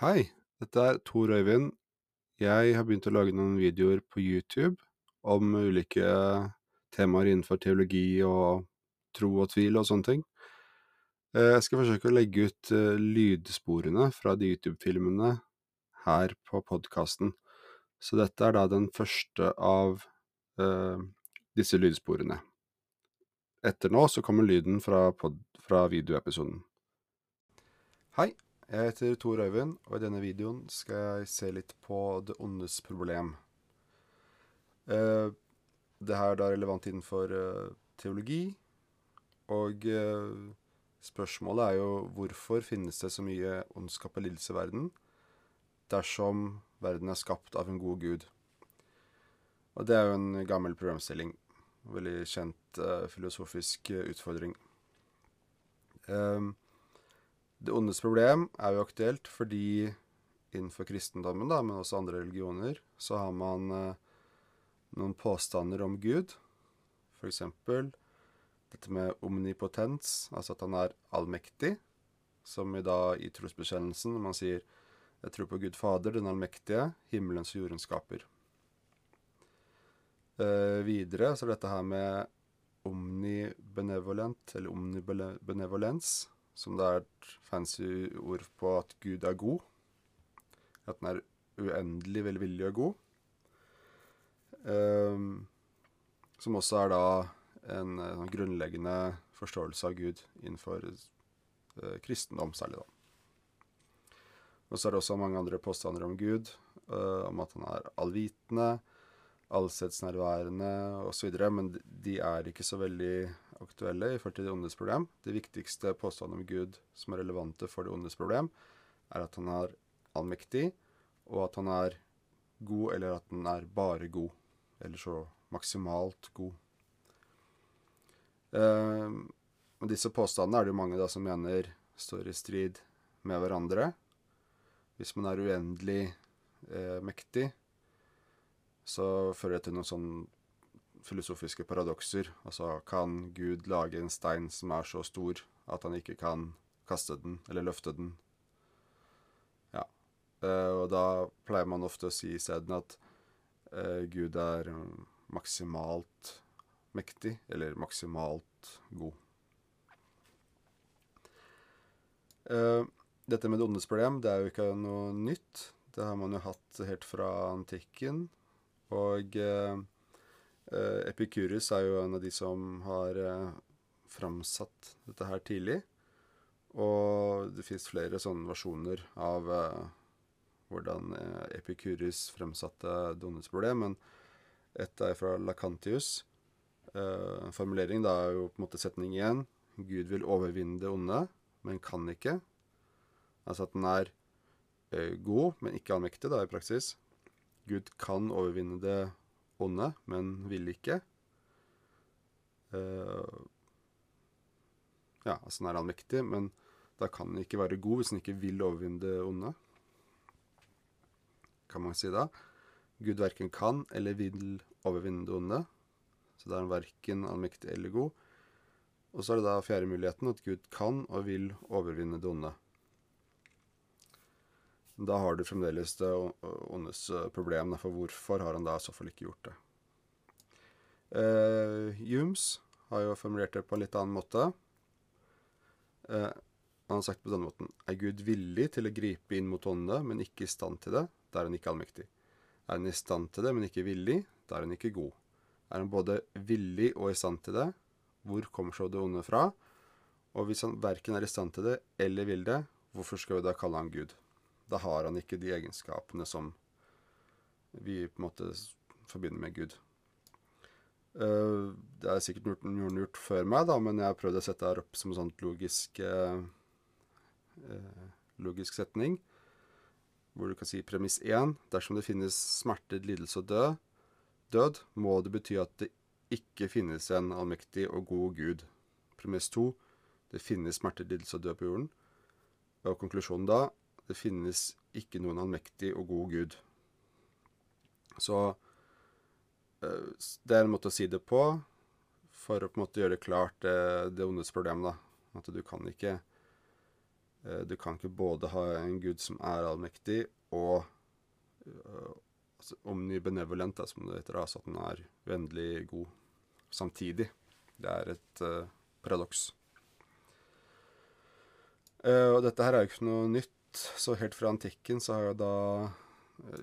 Hei, dette er Tor Øyvind. Jeg har begynt å lage noen videoer på YouTube om ulike temaer innenfor teologi og tro og tvil og sånne ting. Eh, Jeg skal forsøke å legge ut eh, lydsporene fra de YouTube-filmene her på podkasten. Så dette er da den første av eh, disse lydsporene. Etter nå så kommer lyden fra, fra videoepisoden. Hei, jeg heter Tor Øyvind, og i denne videoen skal jeg se litt på det ondes problem. Eh, det her er da relevant innenfor eh, teologi, og eh, spørsmålet er jo hvorfor finnes det så mye ondskap og lidelse i verden, dersom verden er skapt av en god gud? Og det er jo en gammel problemstilling. Veldig kjent filosofisk utfordring. Um, det ondes problem er jo aktuelt fordi innenfor kristendommen, da, men også andre religioner, så har man eh, noen påstander om Gud. Eksempel dette med omnipotens, altså at han er allmektig. Som i da i trosbekjennelsen, man sier 'Jeg tror på Gud Fader, den allmektige, himmelens og jordens skaper'. Eh, videre så er dette her med omnibenevolent, eller omnibenevolens, som det er et fancy ord på at Gud er god. At den er uendelig velvillig og god. Um, som også er da en, en grunnleggende forståelse av Gud innenfor uh, kristendom, særlig da. Og så er det også mange andre påstander om Gud, uh, om at han er allvitende, allstedsnærværende osv., men de er ikke så veldig aktuelle i forhold til det ondes problem. Det viktigste påstanden om Gud som er relevante for det ondes problem, er at han er allmektig, og at han er god, eller at han er bare god. Eller så maksimalt god. Eh, og disse påstandene er det jo mange da som mener står i strid med hverandre. Hvis man er uendelig eh, mektig, så fører det til noen sånn filosofiske paradokser. Altså, kan Gud lage en stein som er så stor at han ikke kan kaste den eller løfte den? Ja. Eh, og da pleier man ofte å si isteden at eh, Gud er um, maksimalt mektig, eller maksimalt god. Eh, dette med det ondes problem, det er jo ikke noe nytt. Det har man jo hatt helt fra antikken. Og eh, Epikurus er jo en av de som har uh, framsatt dette her tidlig. Og det fins flere sånne versjoner av uh, hvordan eh, Epikurus fremsatte det ondes problem. Men ett er fra Lacantius. Uh, formulering da er jo på en måte setning igjen. Gud vil overvinne det onde, men kan ikke. Altså at den er eh, god, men ikke allmektig, da, i praksis. Gud kan overvinne det onde, men vil ikke. Uh, ja, altså den er allmektig, men da kan den ikke være god hvis den ikke vil overvinne det onde. Kan man si da. Gud verken kan eller vil overvinne det onde. Så da er han verken allmektig eller god. Og så er det da fjerde muligheten, at Gud kan og vil overvinne det onde. Da har du fremdeles det ondes problem, for hvorfor har han da i så fall ikke gjort det? Uh, Humes har jo formulert det på en litt annen måte. Uh, han har sagt på denne måten Er Gud villig til å gripe inn mot åndene, men ikke i stand til det? Da er han ikke allmektig. Er han i stand til det, men ikke villig? Da er han ikke god. Er han både villig og i stand til det? Hvor kommer så det onde fra? Og hvis han verken er i stand til det eller vil det, hvorfor skal vi da kalle han Gud? Da har han ikke de egenskapene som vi på en måte forbinder med Gud. Uh, det er sikkert noen gjort før meg, da, men jeg har prøvd å sette det opp som en sånn logisk, uh, uh, logisk setning. Hvor du kan si premiss én dersom det finnes smerte, lidelse og død, død, må det bety at det ikke finnes en allmektig og god Gud. Premiss to det finnes smerte, lidelse og død på jorden. Og konklusjonen da det finnes ikke noen allmektig og god Gud. Så det er en måte å si det på for å på en måte gjøre det klart det, det ondes problem, da. At du kan ikke Eh, du kan ikke både ha en gud som er allmektig, og altså omnibenevolent, da, som det heter, altså at den er vennlig god samtidig. Det er et uh, paradoks. Uh, og dette her er jo ikke noe nytt. Så helt fra antikken så har jo da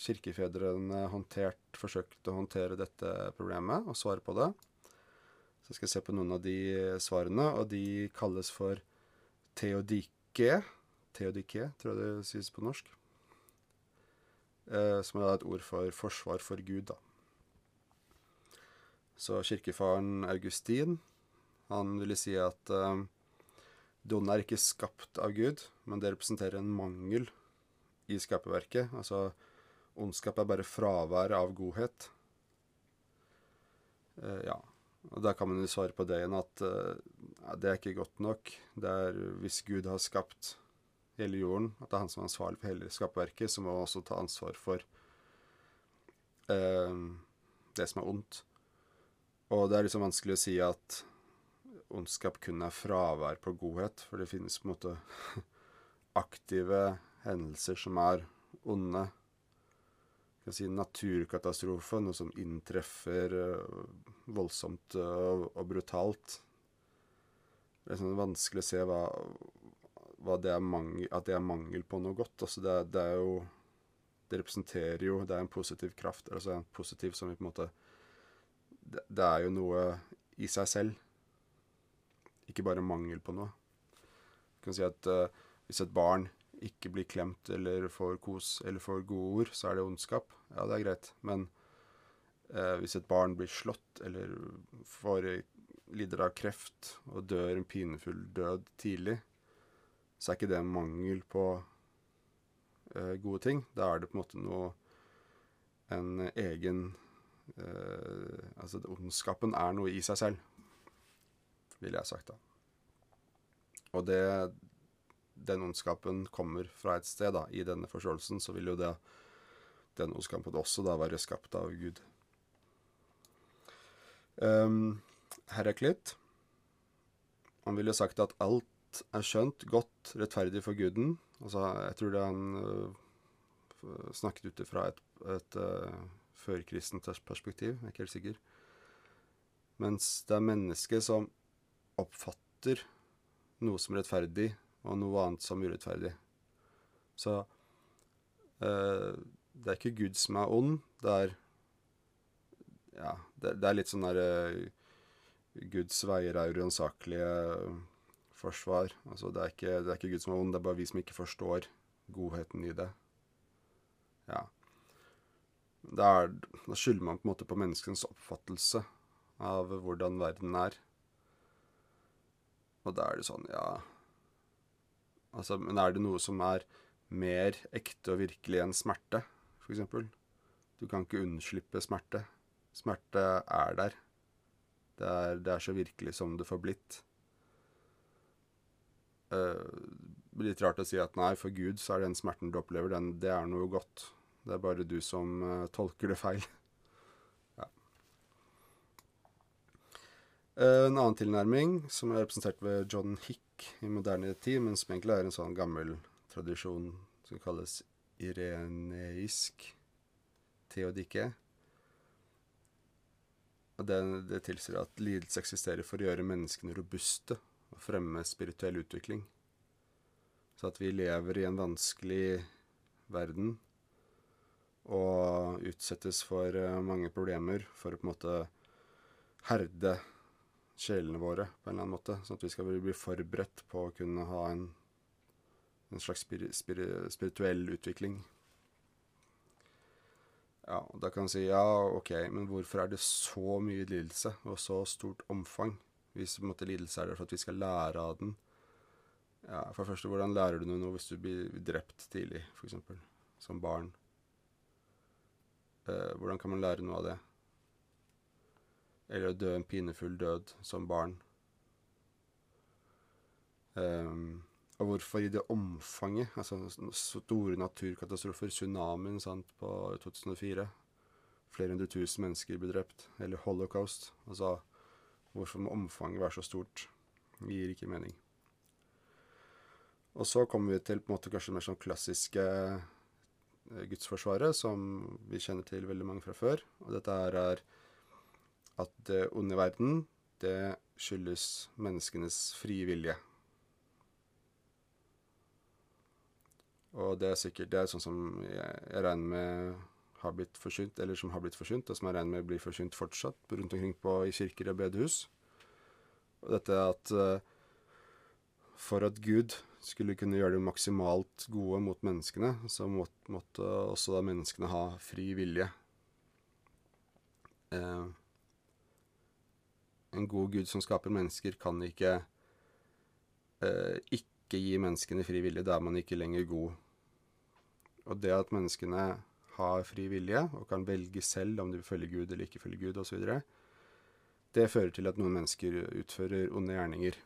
kirkefedrene håndtert, forsøkt å håndtere dette problemet og svare på det. Så jeg skal se på noen av de svarene, og de kalles for teodike. Teodike, tror jeg det sies på norsk. Eh, som er et ord for forsvar for Gud, da. Så kirkefaren Augustin, han ville si at eh, det er ikke skapt av Gud, men det representerer en mangel i skaperverket. Altså, ondskap er bare fravær av godhet. Eh, ja. Og da kan man jo svare på det igjen at eh, det er ikke godt nok. Det er hvis Gud har skapt hele jorden, at det er han som er ansvarlig for hele skaperverket, så må han også ta ansvar for eh, det som er ondt. Og det er liksom vanskelig å si at ondskap kun er fravær på godhet, for det finnes på en måte aktive hendelser som er onde. Kan si naturkatastrofe, noe som inntreffer uh, voldsomt uh, og brutalt. Det er sånn vanskelig å se hva, hva det mangel, at det er mangel på noe godt. Altså det, det, er jo Det representerer jo Det er en positiv kraft. Altså en positiv som vi på en måte det, det, er jo noe i seg selv. Ikke bare mangel på noe. Du kan si at uh, hvis et barn ikke blir klemt eller får kos eller får gode ord, så er det ondskap. Ja, det er greit. Men uh, hvis et barn blir slått eller får lider av kreft og dør en pinefull død tidlig, så er ikke det mangel på uh, gode ting. Da er det på en måte noe En egen Altså, ondskapen er noe i seg selv, ville jeg sagt da. Og det Den ondskapen kommer fra et sted, da. I denne forståelsen så vil jo det den ondskapen også da være skapt av Gud. Um, Heraklit, han ville sagt at alt er skjønt, godt, rettferdig for guden. Altså, jeg tror det han uh, snakket ut fra et, et uh, førkristent perspektiv, jeg er ikke helt sikker. Mens det er mennesket som oppfatter noe som rettferdig, og noe annet som urettferdig. Så uh, det er ikke Gud som er ond, det er Ja, det, det er litt sånn derre Guds veier er uransakelige forsvar. Altså, det er, ikke, det er ikke Gud som er ond, det er bare vi som ikke forstår godheten i det. Ja. det er, da skylder man på en måte på menneskens oppfattelse av hvordan verden er. Og da er det sånn, ja Altså, men er det noe som er mer ekte og virkelig enn smerte, f.eks.? Du kan ikke unnslippe smerte. Smerte er der. Det er, det er så virkelig som det får blitt. Uh, litt rart å si at nei, for Gud så er den smerten du opplever, den, det er noe godt. Det er bare du som uh, tolker det feil. ja. uh, en annen tilnærming, som er representert ved John Hick i moderne tid, men som egentlig er en sånn gammel tradisjon som kalles ireneisk teodike. Og det, det tilsier at lidelse eksisterer for å gjøre menneskene robuste og fremme spirituell utvikling. Så at vi lever i en vanskelig verden og utsettes for eh, mange problemer for å på en måte herde sjelene våre på en eller annen måte. Sånn at vi skal bli forberedt på å kunne ha en, en slags spir, spir, spirituell utvikling. Ja, og Da kan man si ja, ok, men hvorfor er det så mye lidelse og så stort omfang? Hvis på en måte, lidelse er der for at vi skal lære av den. Ja, for det første, hvordan lærer du noe hvis du blir drept tidlig, f.eks. Som barn? Eh, hvordan kan man lære noe av det? Eller å dø en pinefull død som barn. Um, og hvorfor i det omfanget? Altså store naturkatastrofer, tsunamien på 2004. Flere hundre tusen mennesker ble drept. Eller holocaust. Altså Hvorfor må omfanget være så stort? Det gir ikke mening. Og så kommer vi til på en måte kanskje mer sånn klassiske eh, gudsforsvaret, som vi kjenner til veldig mange fra før. Og dette her er at det onde i verden, det skyldes menneskenes frie vilje. Og det er sikkert det er sånn som jeg, jeg regner med har blitt forsynt, eller som har blitt forsynt, og som jeg regner med blir forsynt fortsatt rundt omkring på, i kirker og bedehus. Og dette at uh, for at Gud skulle kunne gjøre det maksimalt gode mot menneskene, så måtte, måtte også da menneskene ha fri vilje. Uh, en god Gud som skaper mennesker, kan ikke eh, ikke gi menneskene fri vilje. Er man ikke lenger god. Og det at menneskene har fri vilje og kan velge selv om de vil følge Gud eller ikke følge Gud osv., det fører til at noen mennesker utfører onde gjerninger.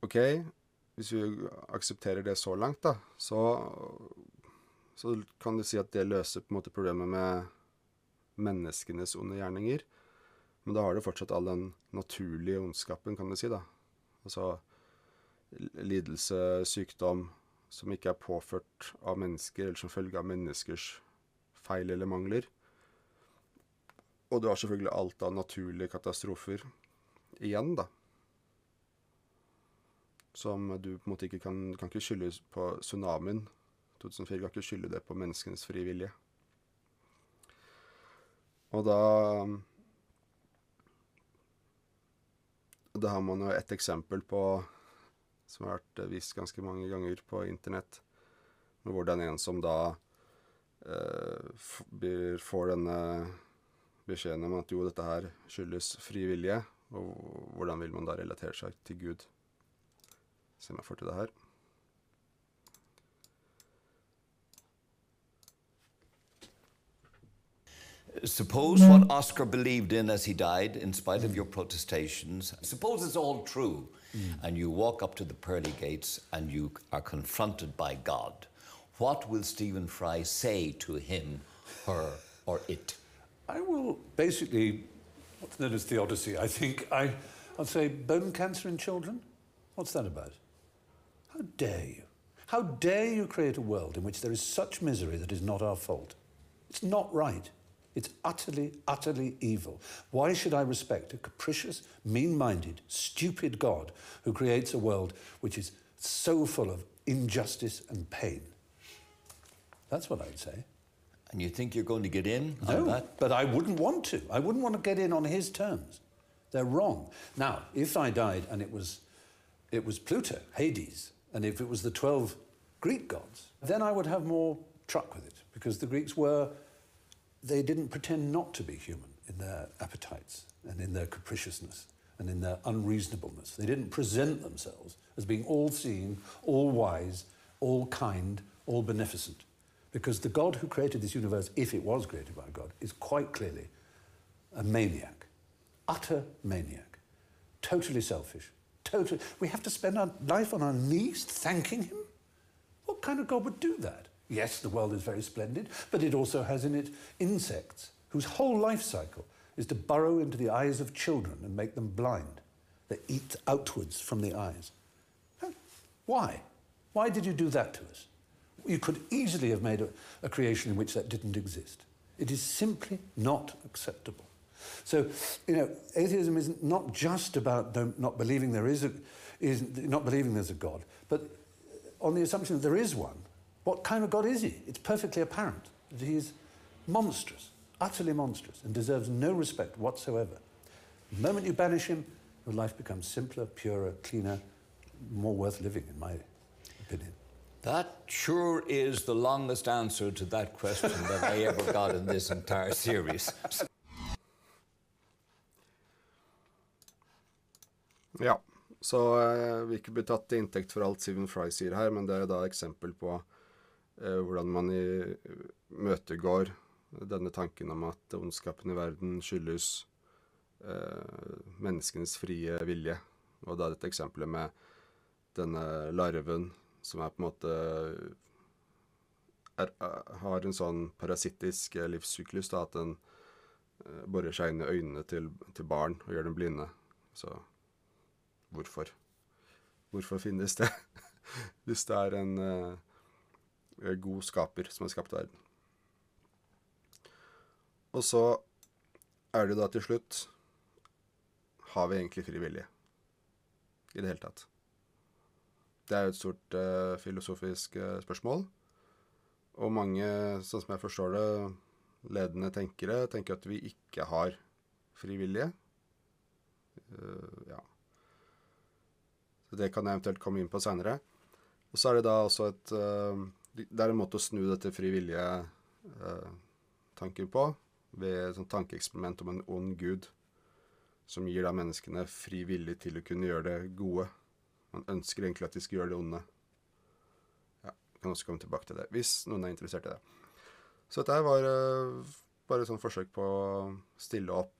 OK, hvis vi aksepterer det så langt, da, så, så kan du si at det løser på en måte problemet med menneskenes onde gjerninger. Men da har du fortsatt all den naturlige ondskapen, kan du si, da. Altså lidelse, sykdom, som ikke er påført av mennesker, eller som følge av menneskers feil eller mangler. Og du har selvfølgelig alt av naturlige katastrofer igjen, da. Som du på en måte ikke kan, kan ikke skylde på tsunamien 2004. Kan ikke skylde det på menneskenes frie vilje. Og da Da har man jo et eksempel på som har vært vist ganske mange ganger på internett. Med hvordan en som da eh, får denne beskjeden om at jo, dette her skyldes fri vilje, og hvordan vil man da relatere seg til Gud? Se om jeg får til det her. Suppose what Oscar believed in as he died, in spite of your protestations, suppose it's all true, mm. and you walk up to the pearly gates and you are confronted by God. What will Stephen Fry say to him, her, or it? I will basically, what's known as theodicy, I think. I, I'll say bone cancer in children? What's that about? How dare you? How dare you create a world in which there is such misery that is not our fault? It's not right. It's utterly, utterly evil. Why should I respect a capricious, mean minded, stupid God who creates a world which is so full of injustice and pain? That's what I'd say. And you think you're going to get in no, on that? But I wouldn't want to. I wouldn't want to get in on his terms. They're wrong. Now, if I died and it was, it was Pluto, Hades, and if it was the 12 Greek gods, then I would have more truck with it because the Greeks were they didn't pretend not to be human in their appetites and in their capriciousness and in their unreasonableness. They didn't present themselves as being all seeing, all wise, all kind, all beneficent. Because the God who created this universe, if it was created by God, is quite clearly a maniac, utter maniac, totally selfish. Totally, we have to spend our life on our knees thanking him? What kind of God would do that? Yes, the world is very splendid, but it also has in it insects whose whole life cycle is to burrow into the eyes of children and make them blind. They eat outwards from the eyes. Why? Why did you do that to us? You could easily have made a, a creation in which that didn't exist. It is simply not acceptable. So, you know, atheism is not just about not believing there is a, is not believing there's a God, but on the assumption that there is one, what kind of God is he? It's perfectly apparent that he is monstrous, utterly monstrous, and deserves no respect whatsoever. The moment you banish him, your life becomes simpler, purer, cleaner, more worth living, in my opinion. That sure is the longest answer to that question that I ever got in this entire series. Ja, så eh, vi ikke bli tatt til inntekt for alt Stephen Fry sier her, men det er da eksempel på hvordan man imøtegår denne tanken om at ondskapen i verden skyldes eh, menneskenes frie vilje. Og da dette eksempelet med denne larven som er på en måte er, har en sånn parasittisk livssyklus, da, at den eh, borer seg inn i øynene til, til barn og gjør dem blinde. Så hvorfor? Hvorfor finnes det? Hvis det er en uh, god skaper som har skapt verden. Og så er det da til slutt Har vi egentlig fri vilje? I det hele tatt. Det er jo et stort uh, filosofisk uh, spørsmål. Og mange, sånn som jeg forstår det, ledende tenkere tenker at vi ikke har fri vilje. Uh, ja. Så det kan jeg eventuelt komme inn på seinere. Og så er det da også et Det er en måte å snu dette frivillige-tanken på ved et sånt tankeeksperiment om en ond gud som gir da menneskene fri vilje til å kunne gjøre det gode. Man ønsker egentlig at de skal gjøre det onde. Ja, jeg kan også komme tilbake til det, hvis noen er interessert i det. Så dette var eh, bare et sånt forsøk på å stille opp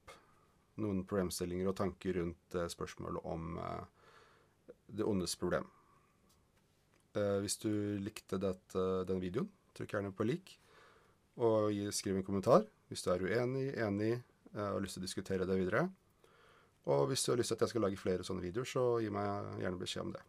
noen problemstillinger og tanker rundt eh, spørsmålet om uh, det ondes problem. Hvis du likte dette, denne videoen, trykk gjerne på lik, og skriv en kommentar hvis du er uenig, enig og har lyst til å diskutere det videre. Og hvis du har lyst til at jeg skal lage flere sånne videoer, så gi meg gjerne beskjed om det.